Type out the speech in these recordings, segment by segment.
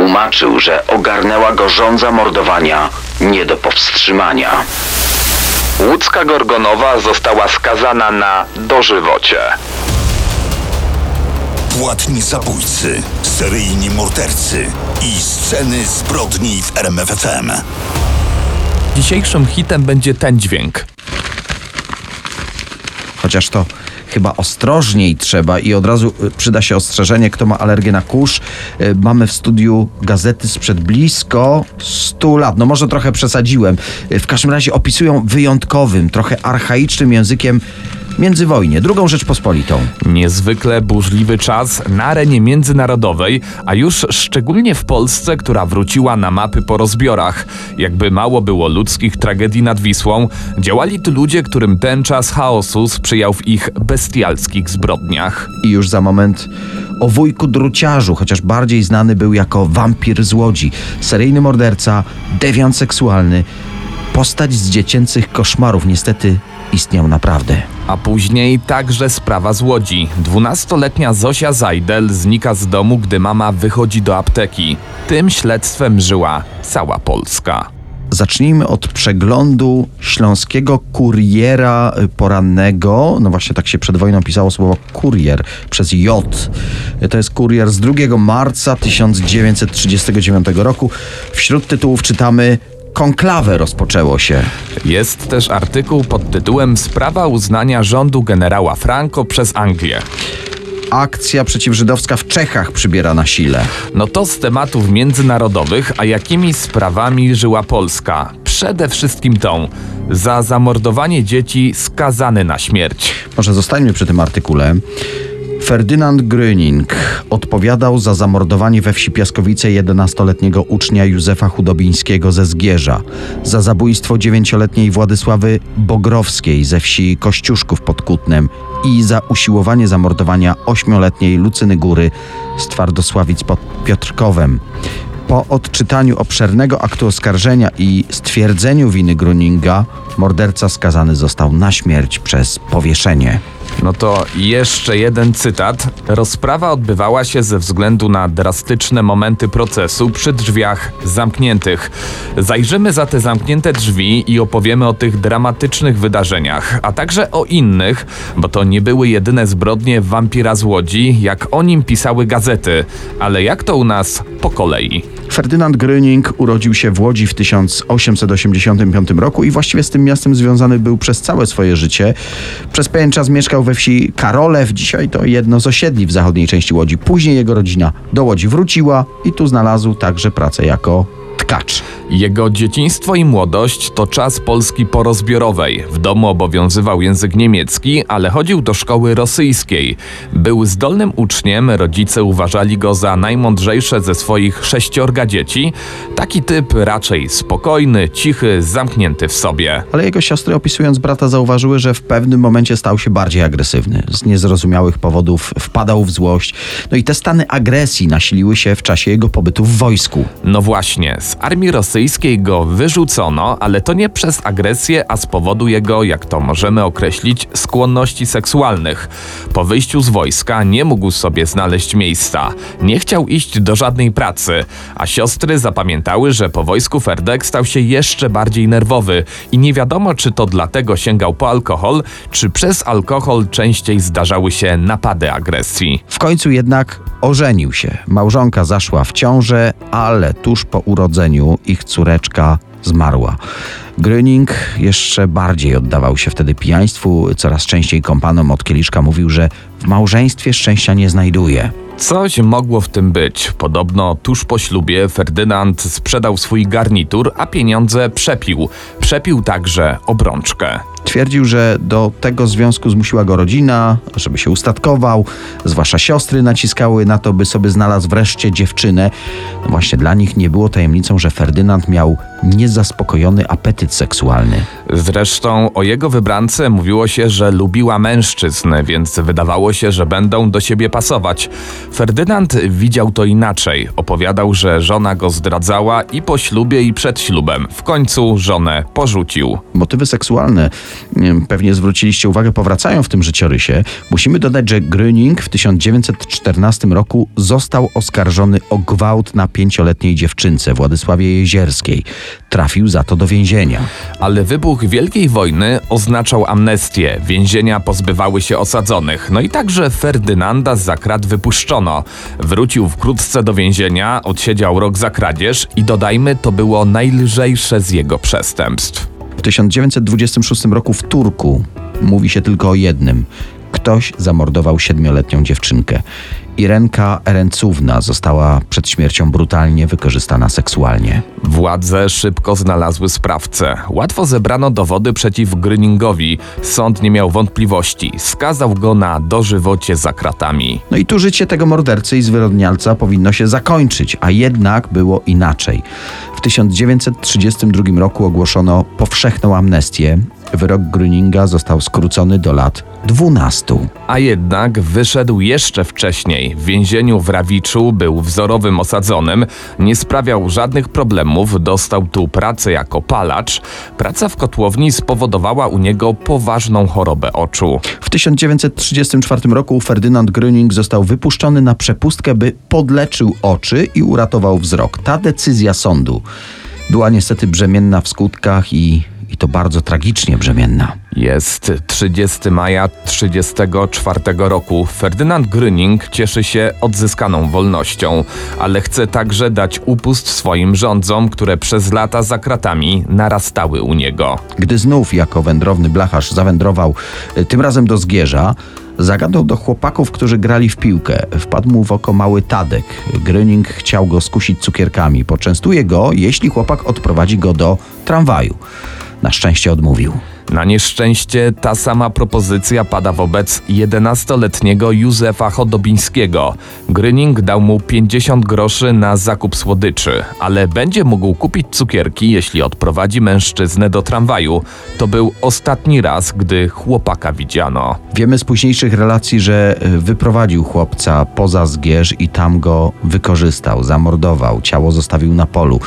tłumaczył, że ogarnęła go żądza mordowania nie do powstrzymania. Łódzka Gorgonowa została skazana na dożywocie. Płatni zabójcy, seryjni mordercy i sceny zbrodni w RMFFM. Dzisiejszym hitem będzie ten dźwięk. Chociaż to chyba ostrożniej trzeba i od razu y, przyda się ostrzeżenie, kto ma alergię na kurz. Y, Mamy w studiu gazety sprzed blisko 100 lat. No może trochę przesadziłem. Y, W każdym razie opisują wyjątkowym, trochę archaicznym językiem międzywojnie, drugą Rzeczpospolitą. Niezwykle burzliwy czas na arenie międzynarodowej, a już szczególnie w Polsce, która wróciła na mapy po rozbiorach. Jakby mało było ludzkich tragedii nad Wisłą, działali tu ludzie, którym ten czas chaosu sprzyjał w ich bestialskich zbrodniach. I już za moment o wujku druciarzu, chociaż bardziej znany był jako wampir z Łodzi, seryjny morderca, dewiant seksualny, postać z dziecięcych koszmarów, niestety istniał naprawdę. A później także sprawa z Łodzi. Dwunastoletnia Zosia Zajdel znika z domu, gdy mama wychodzi do apteki. Tym śledztwem żyła cała Polska. Zacznijmy od przeglądu śląskiego kuriera porannego. No właśnie tak się przed wojną pisało słowo kurier przez J. To jest kurier z 2 marca 1939 roku. Wśród tytułów czytamy Konklawę rozpoczęło się. Jest też artykuł pod tytułem Sprawa uznania rządu generała Franco przez Anglię. Akcja przeciwżydowska w Czechach przybiera na sile. No to z tematów międzynarodowych, a jakimi sprawami żyła Polska? Przede wszystkim tą. Za zamordowanie dzieci skazany na śmierć. Może zostańmy przy tym artykule. Ferdynand Gröning odpowiadał za zamordowanie we wsi Piaskowice 11-letniego ucznia Józefa Chudobińskiego ze Zgierza, za zabójstwo 9-letniej Władysławy Bogrowskiej ze wsi Kościuszków pod Kutnem i za usiłowanie zamordowania 8-letniej Lucyny Góry z Twardosławic pod Piotrkowem. Po odczytaniu obszernego aktu oskarżenia i stwierdzeniu winy Gruninga, morderca skazany został na śmierć przez powieszenie. No to jeszcze jeden cytat. Rozprawa odbywała się ze względu na drastyczne momenty procesu przy drzwiach zamkniętych. Zajrzymy za te zamknięte drzwi i opowiemy o tych dramatycznych wydarzeniach, a także o innych, bo to nie były jedyne zbrodnie wampira z Łodzi, jak o nim pisały gazety. Ale jak to u nas po kolei? Ferdynand Gröning urodził się w Łodzi w 1885 roku i właściwie z tym miastem związany był przez całe swoje życie. Przez pewien czas mieszkał we wsi Karolew, dzisiaj to jedno z osiedli w zachodniej części Łodzi. Później jego rodzina do Łodzi wróciła i tu znalazł także pracę jako tkacz. Jego dzieciństwo i młodość to czas Polski porozbiorowej. W domu obowiązywał język niemiecki, ale chodził do szkoły rosyjskiej. Był zdolnym uczniem, rodzice uważali go za najmądrzejsze ze swoich sześciorga dzieci. Taki typ raczej spokojny, cichy, zamknięty w sobie. Ale jego siostry opisując brata zauważyły, że w pewnym momencie stał się bardziej agresywny. Z niezrozumiałych powodów wpadał w złość. No i te stany agresji nasiliły się w czasie jego pobytu w wojsku. No właśnie, z armii rosyjskiej go wyrzucono, ale to nie przez agresję, a z powodu jego, jak to możemy określić, skłonności seksualnych. Po wyjściu z wojska nie mógł sobie znaleźć miejsca. Nie chciał iść do żadnej pracy, a siostry zapamiętały, że po wojsku Ferdek stał się jeszcze bardziej nerwowy i nie wiadomo, czy to dlatego sięgał po alkohol, czy przez alkohol częściej zdarzały się napady agresji. W końcu jednak ożenił się. Małżonka zaszła w ciążę, ale tuż po urodzeniu ich córeczka zmarła. Gröning jeszcze bardziej oddawał się wtedy pijaństwu, coraz częściej kompanom od kieliszka mówił, że w małżeństwie szczęścia nie znajduje. Coś mogło w tym być. Podobno tuż po ślubie Ferdynand sprzedał swój garnitur, a pieniądze przepił. Przepił także obrączkę. Twierdził, że do tego związku zmusiła go rodzina, żeby się ustatkował, zwłaszcza siostry naciskały na to, by sobie znalazł wreszcie dziewczynę. No właśnie dla nich nie było tajemnicą, że Ferdynand miał niezaspokojony apetyt seksualny. Zresztą o jego wybrance mówiło się, że lubiła mężczyzn, więc wydawało się, że będą do siebie pasować. Ferdynand widział to inaczej. Opowiadał, że żona go zdradzała i po ślubie, i przed ślubem. W końcu żonę porzucił. Motywy seksualne pewnie zwróciliście uwagę, powracają w tym życiorysie. Musimy dodać, że Gröning w 1914 roku został oskarżony o gwałt na pięcioletniej dziewczynce Władysławie Jezierskiej. Trafił za to do więzienia. Ale wybuch Wielkiej Wojny oznaczał amnestię. Więzienia pozbywały się osadzonych. No i także Ferdynanda z zakrat wypuszczono. Wrócił wkrótce do więzienia, odsiedział rok za kradzież i dodajmy, to było najlżejsze z jego przestępstw. W 1926 roku w Turku mówi się tylko o jednym. Ktoś zamordował siedmioletnią dziewczynkę. Irenka Erencówna została przed śmiercią brutalnie wykorzystana seksualnie. Władze szybko znalazły sprawcę. Łatwo zebrano dowody przeciw Gryningowi. Sąd nie miał wątpliwości. Skazał go na dożywocie za kratami. No i tu życie tego mordercy i zwyrodnialca powinno się zakończyć, a jednak było inaczej. W 1932 roku ogłoszono powszechną amnestię. Wyrok Gröninga został skrócony do lat 12. A jednak wyszedł jeszcze wcześniej. W więzieniu w Rawiczu był wzorowym osadzonym, nie sprawiał żadnych problemów, dostał tu pracę jako palacz. Praca w kotłowni spowodowała u niego poważną chorobę oczu. W 1934 roku Ferdynand Gröning został wypuszczony na przepustkę, by podleczył oczy i uratował wzrok. Ta decyzja sądu była niestety brzemienna w skutkach i, i to bardzo tragicznie brzemienna. Jest 30 maja 1934 roku. Ferdynand Gröning cieszy się odzyskaną wolnością, ale chce także dać upust swoim rządzom, które przez lata za kratami narastały u niego. Gdy znów jako wędrowny blacharz zawędrował y, tym razem do Zgierza, zagadał do chłopaków, którzy grali w piłkę. Wpadł mu w oko mały Tadek. Gröning chciał go skusić cukierkami. Poczęstuje go, jeśli chłopak odprowadzi go do tramwaju. Na szczęście odmówił. Na nieszczęście ta sama propozycja pada wobec 11-letniego Józefa Chodobińskiego. Gryning dał mu 50 groszy na zakup słodyczy, ale będzie mógł kupić cukierki, jeśli odprowadzi mężczyznę do tramwaju. To był ostatni raz, gdy chłopaka widziano. Wiemy z późniejszych relacji, że y, wyprowadził chłopca poza Zgierz i tam go wykorzystał, zamordował, ciało zostawił na polu.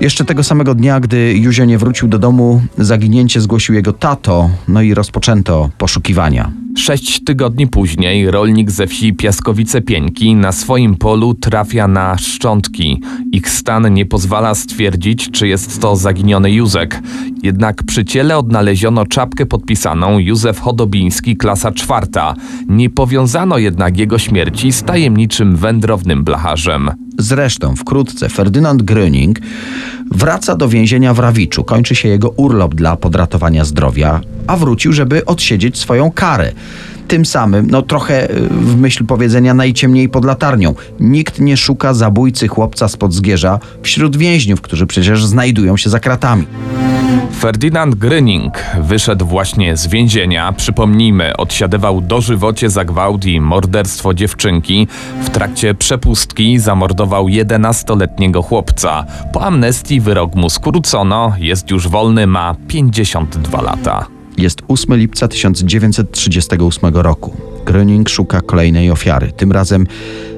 Jeszcze tego samego dnia, gdy Józio nie wrócił do domu, zaginięcie zgłosił jego tato, no i rozpoczęto poszukiwania. Sześć tygodni później rolnik ze wsi Piaskowice-Pieńki na swoim polu trafia na szczątki. Ich stan nie pozwala stwierdzić, czy jest to zaginiony Józek. Jednak przy ciele odnaleziono czapkę podpisaną Józef Chodobiński, klasa czwarta. Nie powiązano jednak jego śmierci z tajemniczym wędrownym blacharzem. Zresztą wkrótce Ferdynand Gröning wraca do więzienia w Rawiczu. Kończy się jego urlop dla podratowania zdrowia, a wrócił, żeby odsiedzieć swoją karę. Tym samym, no trochę y, w myśl powiedzenia najciemniej pod latarnią. Nikt nie szuka zabójcy chłopca spod Zgierza wśród więźniów, którzy przecież znajdują się za kratami. Ferdynand Gryning wyszedł właśnie z więzienia. Przypomnijmy, odsiadywał dożywocie za gwałt i morderstwo dziewczynki. W trakcie przepustki zamordował 11-letniego chłopca. Po amnestii wyrok mu skrócono, jest już wolny, ma 52 lata. Jest 8 lipca 1938 roku. Gröning szuka kolejnej ofiary. Tym razem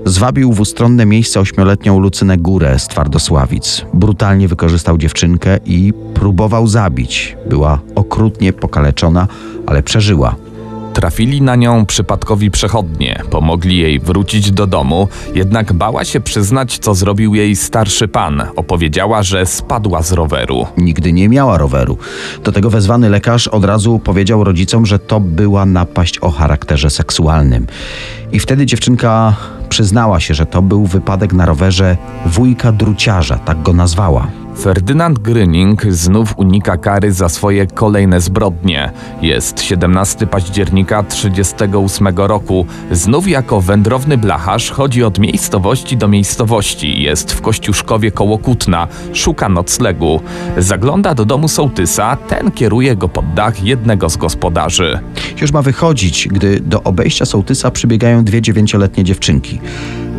zwabił w ustronne miejsce ośmioletnią Lucynę Górę z Twardosławic. Brutalnie wykorzystał dziewczynkę i próbował zabić. Była okrutnie pokaleczona, ale przeżyła. Trafili na nią przypadkowi przechodnie, pomogli jej wrócić do domu, jednak bała się przyznać, co zrobił jej starszy pan. Opowiedziała, że spadła z roweru. Nigdy nie miała roweru. Do tego wezwany lekarz od razu powiedział rodzicom, że to była napaść o charakterze seksualnym. I wtedy dziewczynka przyznała się, że to był wypadek na rowerze wujka druciarza, tak go nazwała. Ferdynand Gryning znów unika kary za swoje kolejne zbrodnie. Jest 17 października 1938 roku. Znów jako wędrowny blacharz chodzi od miejscowości do miejscowości. Jest w Kościuszkowie koło Kutna. Szuka noclegu. Zagląda do domu sołtysa. Ten kieruje go pod dach jednego z gospodarzy. Już ma wychodzić, gdy do obejścia sołtysa przybiegają dwie dziewięcioletnie dziewczynki.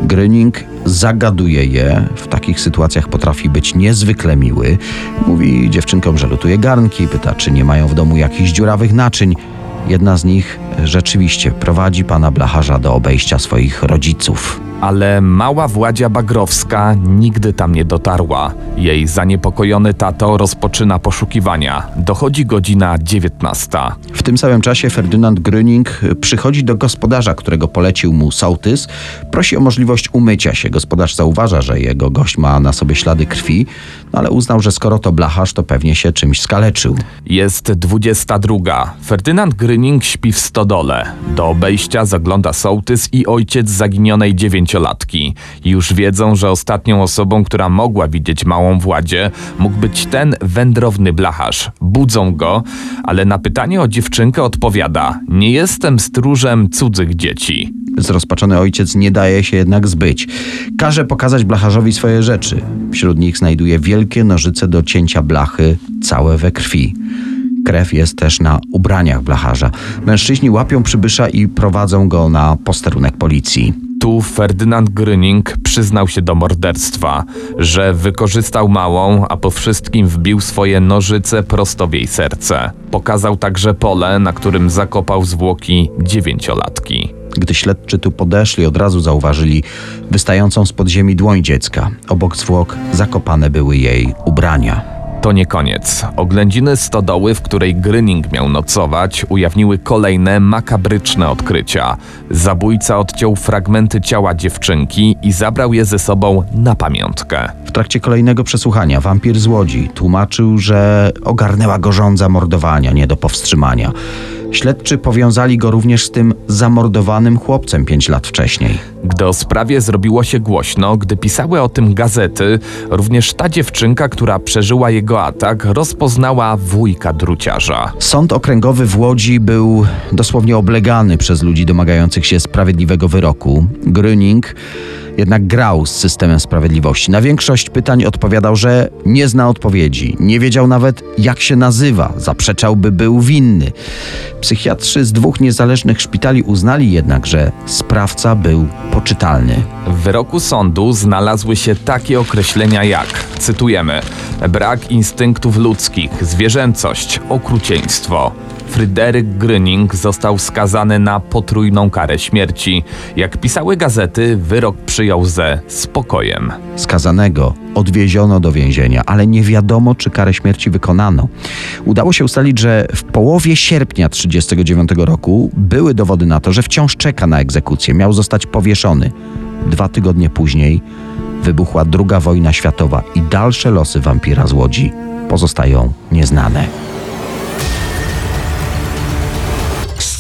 Gryning zagaduje je, w takich sytuacjach potrafi być niezwykle miły. Mówi dziewczynkom, że lutuje garnki, pyta, czy nie mają w domu jakichś dziurawych naczyń. Jedna z nich rzeczywiście prowadzi pana blacharza do obejścia swoich rodziców. Ale mała Władzia Bagrowska nigdy tam nie dotarła. Jej zaniepokojony tato rozpoczyna poszukiwania. Dochodzi godzina 19. W tym samym czasie Ferdynand Gröning przychodzi do gospodarza, którego polecił mu sołtys. Prosi o możliwość umycia się. Gospodarz zauważa, że jego gość ma na sobie ślady krwi, no ale uznał, że skoro to blacharz, to pewnie się czymś skaleczył. Jest 22. Ferdynand Gryning śpi w stodole. Do obejścia zagląda sołtys i ojciec zaginionej dziewięciolatki. Już wiedzą, że ostatnią osobą, która mogła widzieć małą Władzie, mógł być ten wędrowny blacharz. Budzą go, ale na pytanie o dziewczynkę odpowiada: Nie jestem stróżem cudzych dzieci. Zrozpaczony ojciec nie daje się jednak zbyć. Każe pokazać blacharzowi swoje rzeczy. Wśród nich znajduje wielkie nożyce do cięcia blachy, całe we krwi. Krew jest też na ubraniach blacharza. Mężczyźni łapią przybysza i prowadzą go na posterunek policji. Tu Ferdynand Gryning przyznał się do morderstwa, że wykorzystał małą, a po wszystkim wbił swoje nożyce prosto w jej serce. Pokazał także pole, na którym zakopał zwłoki dziewięciolatki. Gdy śledczy tu podeszli, od razu zauważyli wystającą z podziemi dłoń dziecka. Obok zwłok zakopane były jej ubrania. To nie koniec. Oględziny stodoły, w której Gryning miał nocować, ujawniły kolejne makabryczne odkrycia. Zabójca odciął fragmenty ciała dziewczynki i zabrał je ze sobą na pamiątkę. W trakcie kolejnego przesłuchania wampir z Łodzi tłumaczył, że ogarnęła go żądza mordowania, nie do powstrzymania. Śledczy powiązali go również z tym zamordowanym chłopcem pięć lat wcześniej. Gdy o sprawie zrobiło się głośno, gdy pisały o tym gazety, również ta dziewczynka, która przeżyła jego atak, rozpoznała wujka druciarza. Sąd okręgowy w Łodzi był dosłownie oblegany przez ludzi domagających się sprawiedliwego wyroku. Gröning jednak grał z systemem sprawiedliwości. Na większość pytań odpowiadał, że nie zna odpowiedzi. Nie wiedział nawet, jak się nazywa. Zaprzeczał, by był winny. Psychiatrzy z dwóch niezależnych szpitali uznali jednak, że sprawca był poczytalny. W wyroku sądu znalazły się takie określenia jak, cytujemy, brak instynktów ludzkich, zwierzęcość, okrucieństwo. Fryderyk Gryning został skazany na potrójną karę śmierci. Jak pisały gazety, wyrok przyjął ze spokojem. Skazanego odwieziono do więzienia, ale nie wiadomo, czy karę śmierci wykonano. Udało się ustalić, że w połowie sierpnia 1939 roku były dowody na to, że wciąż czeka na egzekucję. Miał zostać powieszony. Dwa tygodnie później wybuchła II wojna światowa i dalsze losy wampira z Łodzi pozostają nieznane.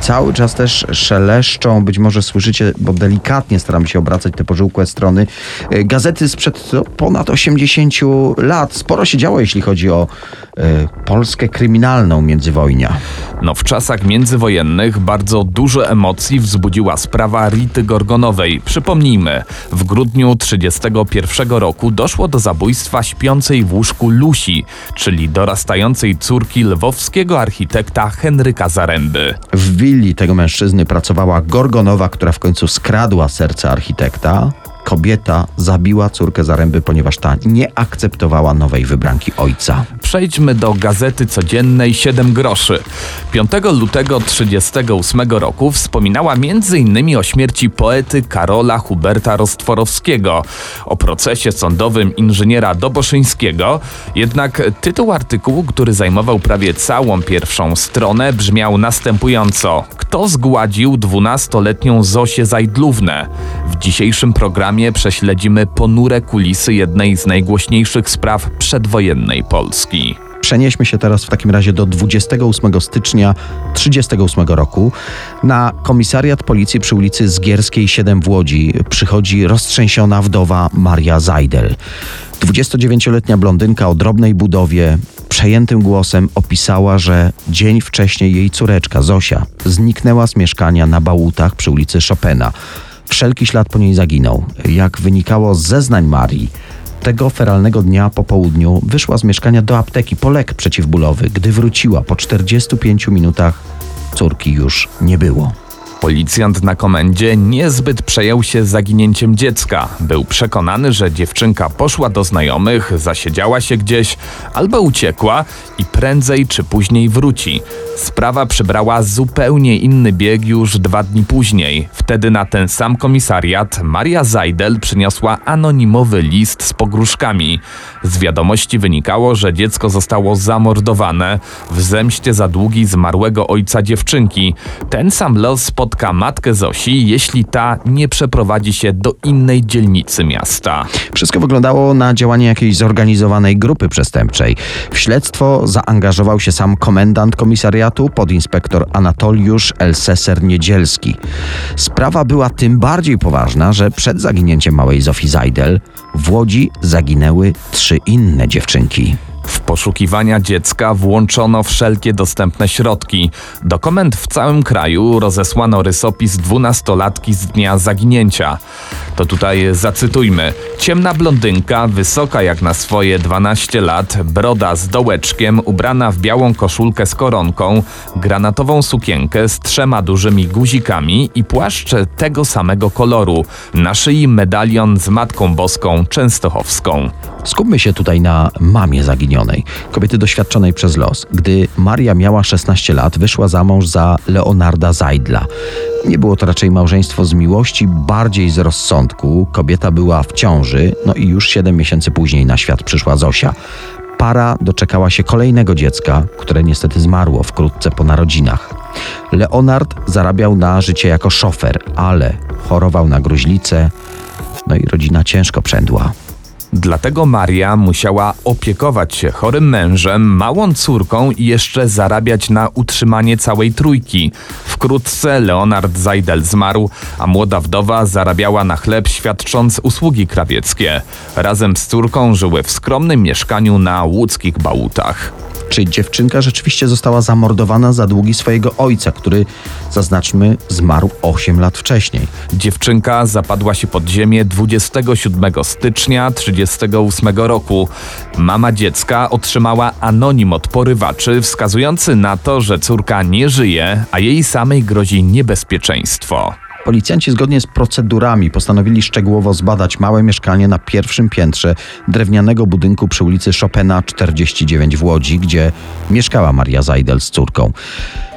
Cały czas też szeleszczą, być może słyszycie, bo delikatnie staram się obracać te pożółkłe strony. e, Gazety sprzed ponad 80 lat. Sporo się działo, jeśli chodzi o e, Polskę kryminalną międzywojnia. No w czasach międzywojennych bardzo dużo emocji wzbudziła sprawa Rity Gorgonowej. Przypomnijmy, w grudniu 1931 roku doszło do zabójstwa śpiącej w łóżku Lusi, czyli dorastającej córki lwowskiego architekta Henryka Zaręby. W willi tego mężczyzny pracowała Gorgonowa, która w końcu skradła serce architekta. Kobieta zabiła córkę Zaręby, ponieważ ta nie akceptowała nowej wybranki ojca. Przejdźmy do gazety codziennej 7 groszy. 5 lutego 1938 roku wspominała m.in. o śmierci poety Karola Huberta Rostworowskiego, o procesie sądowym inżyniera Doboszyńskiego, jednak tytuł artykułu, który zajmował prawie całą pierwszą stronę, brzmiał następująco: Kto zgładził 12-letnią Zosię Zajdlównę? W dzisiejszym programie prześledzimy ponure kulisy jednej z najgłośniejszych spraw przedwojennej Polski. Przenieśmy się teraz w takim razie do 28 stycznia 1938 roku. Na komisariat policji przy ulicy Zgierskiej 7 w Łodzi przychodzi roztrzęsiona wdowa Maria Zajdel. 29-letnia blondynka o drobnej budowie, przejętym głosem opisała, że dzień wcześniej jej córeczka Zosia zniknęła z mieszkania na Bałutach przy ulicy Chopina. Wszelki ślad po niej zaginął. Jak wynikało z zeznań Marii, tego feralnego dnia po południu wyszła z mieszkania do apteki po lek przeciwbólowy. Gdy wróciła po 45 minutach, córki już nie było. Policjant na komendzie niezbyt przejął się zaginięciem dziecka. Był przekonany, że dziewczynka poszła do znajomych, zasiedziała się gdzieś albo uciekła i prędzej czy później wróci. Sprawa przybrała zupełnie inny bieg już dwa dni później. Wtedy na ten sam komisariat Maria Zajdel przyniosła anonimowy list z pogróżkami. Z wiadomości wynikało, że dziecko zostało zamordowane w zemście za długi zmarłego ojca dziewczynki. Ten sam los spotka matkę Zosi, jeśli ta nie przeprowadzi się do innej dzielnicy miasta. Wszystko wyglądało na działanie jakiejś zorganizowanej grupy przestępczej. W śledztwo zaangażował się sam komendant komisariatu, podinspektor Anatoliusz Elseser Niedzielski. Sprawa była tym bardziej poważna, że przed zaginięciem małej Zofii Zajdel w Łodzi zaginęły trzy inne dziewczynki. W poszukiwania dziecka włączono wszelkie dostępne środki. Do komend w całym kraju rozesłano rysopis dwunastolatki z dnia zaginięcia. To tutaj zacytujmy. Ciemna blondynka, wysoka jak na swoje 12 lat, broda z dołeczkiem, ubrana w białą koszulkę z koronką, granatową sukienkę z trzema dużymi guzikami i płaszcz tego samego koloru. Na szyi medalion z Matką Boską Częstochowską. Skupmy się tutaj na mamie zaginionej, kobiety doświadczonej przez los. Gdy Maria miała 16 lat, wyszła za mąż za Leonarda Zajdla. Nie było to raczej małżeństwo z miłości, bardziej z rozsądku. Kobieta była w ciąży, no i już 7 miesięcy później na świat przyszła Zosia. Para doczekała się kolejnego dziecka, które niestety zmarło wkrótce po narodzinach. Leonard zarabiał na życie jako szofer, ale chorował na gruźlicę, no i rodzina ciężko przędła. Dlatego Maria musiała opiekować się chorym mężem, małą córką i jeszcze zarabiać na utrzymanie całej trójki. Wkrótce Leonard Zajdel zmarł, a młoda wdowa zarabiała na chleb świadcząc usługi krawieckie. Razem z córką żyły w skromnym mieszkaniu na łódzkich bałutach. Czy dziewczynka rzeczywiście została zamordowana za długi swojego ojca, który, zaznaczmy, zmarł 8 lat wcześniej? Dziewczynka zapadła się pod ziemię 27 stycznia 1938 roku. Mama dziecka otrzymała anonim od porywaczy, wskazujący na to, że córka nie żyje, a jej samej grozi niebezpieczeństwo. Policjanci zgodnie z procedurami postanowili szczegółowo zbadać małe mieszkanie na pierwszym piętrze drewnianego budynku przy ulicy Chopina 49 w Łodzi, gdzie mieszkała Maria Zajdel z córką.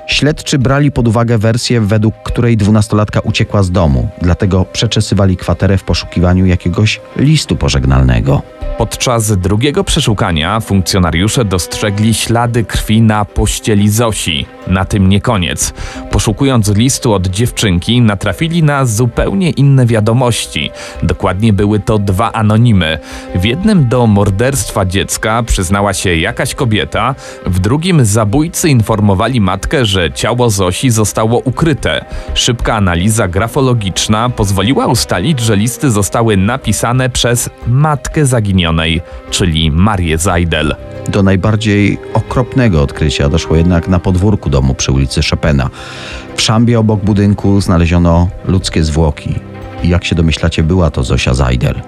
Śledczy brali pod uwagę wersję, według której dwunastolatka uciekła z domu, dlatego przeczesywali kwaterę w poszukiwaniu jakiegoś listu pożegnalnego. Podczas drugiego przeszukania funkcjonariusze dostrzegli ślady krwi na pościeli Zosi. Na tym nie koniec. Poszukując listu od dziewczynki, natrafili na zupełnie inne wiadomości. Dokładnie były to dwa anonimy. W jednym do morderstwa dziecka przyznała się jakaś kobieta, w drugim zabójcy informowali matkę, że ciało Zosi zostało ukryte. Szybka analiza grafologiczna pozwoliła ustalić, że listy zostały napisane przez matkę zaginionej, czyli Marię Zajdel. Do najbardziej okropnego odkrycia doszło jednak na podwórku domu przy ulicy Chopina. W szambie obok budynku znaleziono ludzkie zwłoki. I jak się domyślacie, była to Zosia Zajdel.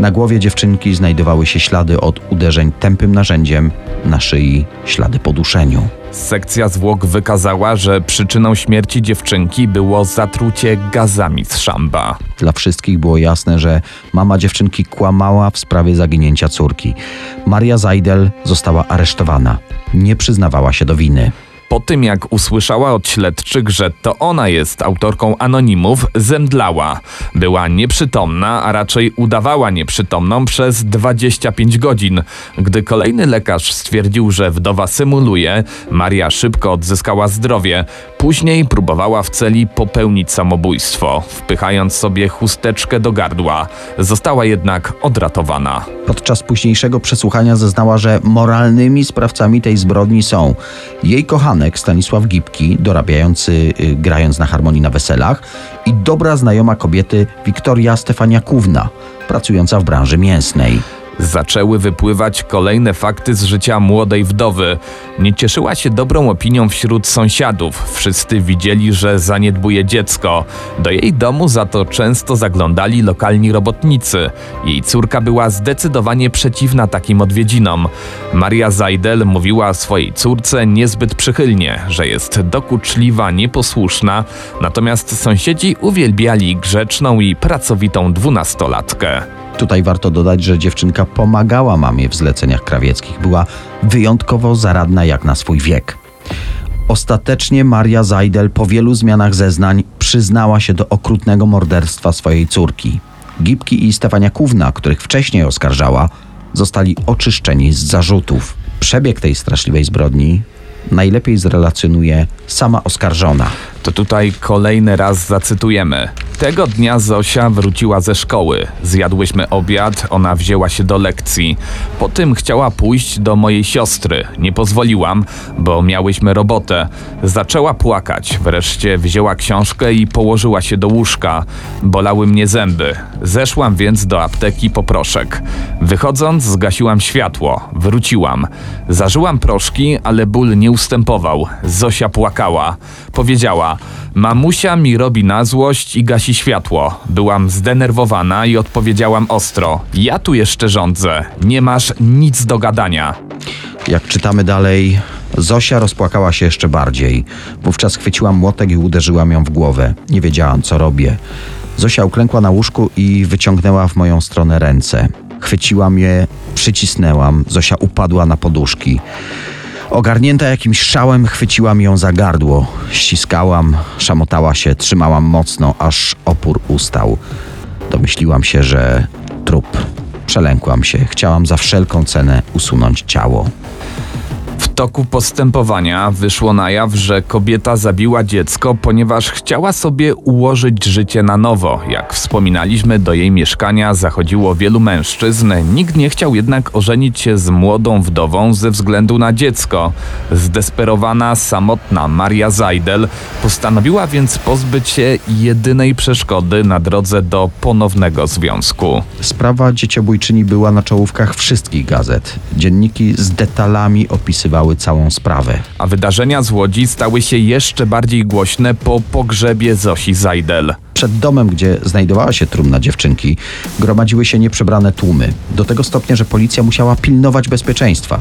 Na głowie dziewczynki znajdowały się ślady od uderzeń tępym narzędziem, na szyi ślady po duszeniu. Sekcja zwłok wykazała, że przyczyną śmierci dziewczynki było zatrucie gazami z szamba. Dla wszystkich było jasne, że mama dziewczynki kłamała w sprawie zaginięcia córki. Maria Zajdel została aresztowana. Nie przyznawała się do winy. Po tym jak usłyszała od śledczych, że to ona jest autorką anonimów, zemdlała. Była nieprzytomna, a raczej udawała nieprzytomną przez 25 godzin. Gdy kolejny lekarz stwierdził, że wdowa symuluje, Maria szybko odzyskała zdrowie. Później próbowała w celi popełnić samobójstwo, wpychając sobie chusteczkę do gardła. Została jednak odratowana. Podczas późniejszego przesłuchania zeznała, że moralnymi sprawcami tej zbrodni są jej Stanisław Gipki, dorabiający y, grając na harmonii na weselach, i dobra znajoma kobiety Wiktoria Stefaniakówna, pracująca w branży mięsnej. Zaczęły wypływać kolejne fakty z życia młodej wdowy. Nie cieszyła się dobrą opinią wśród sąsiadów. Wszyscy widzieli, że zaniedbuje dziecko. Do jej domu za to często zaglądali lokalni robotnicy. Jej córka była zdecydowanie przeciwna takim odwiedzinom. Maria Zajdel mówiła swojej córce niezbyt przychylnie, że jest dokuczliwa, nieposłuszna, natomiast sąsiedzi uwielbiali grzeczną i pracowitą dwunastolatkę. Tutaj warto dodać, że dziewczynka pomagała mamie w zleceniach krawieckich. Była wyjątkowo zaradna jak na swój wiek. Ostatecznie Maria Zajdel po wielu zmianach zeznań przyznała się do okrutnego morderstwa swojej córki. Gipki i Stefaniakówna, których wcześniej oskarżała, zostali oczyszczeni z zarzutów. Przebieg tej straszliwej zbrodni najlepiej zrelacjonuje sama oskarżona. To tutaj kolejny raz zacytujemy. Tego dnia Zosia wróciła ze szkoły. Zjadłyśmy obiad, ona wzięła się do lekcji. Po tym chciała pójść do mojej siostry. Nie pozwoliłam, bo miałyśmy robotę. Zaczęła płakać. Wreszcie wzięła książkę i położyła się do łóżka. Bolały mnie zęby. Zeszłam więc do apteki po proszek. Wychodząc, zgasiłam światło. Wróciłam. Zażyłam proszki, ale ból nie ustępował. Zosia płakała. Powiedziała: Mamusia mi robi na złość i gasi światło. Byłam zdenerwowana i odpowiedziałam ostro: Ja tu jeszcze rządzę. Nie masz nic do gadania. Jak czytamy dalej, Zosia rozpłakała się jeszcze bardziej. Wówczas chwyciłam młotek i uderzyłam ją w głowę. Nie wiedziałam, co robię. Zosia uklękła na łóżku i wyciągnęła w moją stronę ręce. Chwyciłam je, przycisnęłam. Zosia upadła na poduszki. Ogarnięta jakimś szałem, chwyciłam ją za gardło. Ściskałam, szamotała się, trzymałam mocno, aż opór ustał. Domyśliłam się, że trup. Przelękłam się. Chciałam za wszelką cenę usunąć ciało. Toku postępowania wyszło na jaw, że kobieta zabiła dziecko, ponieważ chciała sobie ułożyć życie na nowo. Jak wspominaliśmy, do jej mieszkania zachodziło wielu mężczyzn. Nikt nie chciał jednak ożenić się z młodą wdową ze względu na dziecko. Zdesperowana, samotna Maria Zajdel postanowiła więc pozbyć się jedynej przeszkody na drodze do ponownego związku. Sprawa dzieciobójczyni była na czołówkach wszystkich gazet. Dzienniki z detalami opisywały całą sprawę. A wydarzenia z Łodzi stały się jeszcze bardziej głośne po pogrzebie Zosi Zajdel. Przed domem, gdzie znajdowała się trumna dziewczynki, gromadziły się nieprzebrane tłumy. Do tego stopnia, że policja musiała pilnować bezpieczeństwa.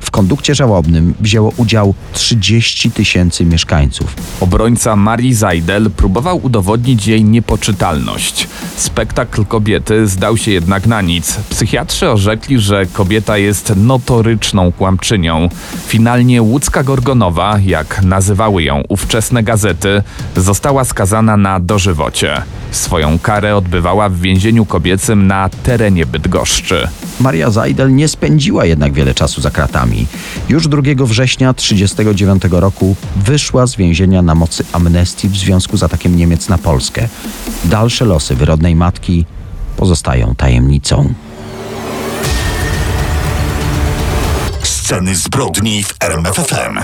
W kondukcie żałobnym wzięło udział 30 tysięcy mieszkańców. Obrońca Marii Zajdel próbował udowodnić jej niepoczytalność. Spektakl kobiety zdał się jednak na nic. Psychiatrzy orzekli, że kobieta jest notoryczną kłamczynią. Finalnie łódzka Gorgonowa, jak nazywały ją ówczesne gazety, została skazana na dożywocie. Swoją karę odbywała w więzieniu kobiecym na terenie Bydgoszczy. Maria Zajdel nie spędziła jednak wiele czasu za kratami. Już 2 września 1939 roku wyszła z więzienia na mocy amnestii w związku z atakiem Niemiec na Polskę. Dalsze losy wyrodnej matki pozostają tajemnicą. Sceny zbrodni w RMFFM.